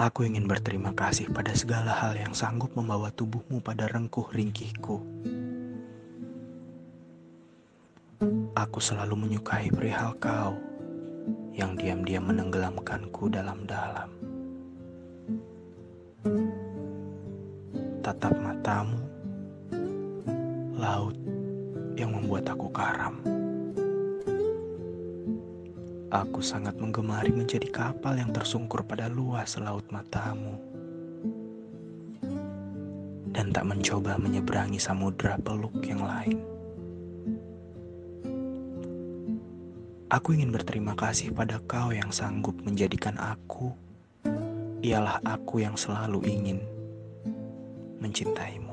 Aku ingin berterima kasih pada segala hal yang sanggup membawa tubuhmu pada rengkuh ringkihku. Aku selalu menyukai perihal kau yang diam-diam menenggelamkanku dalam-dalam. Tatap matamu, laut yang membuat aku karam. Aku sangat menggemari menjadi kapal yang tersungkur pada luas laut matamu. Dan tak mencoba menyeberangi samudra peluk yang lain. Aku ingin berterima kasih pada kau yang sanggup menjadikan aku, ialah aku yang selalu ingin mencintaimu.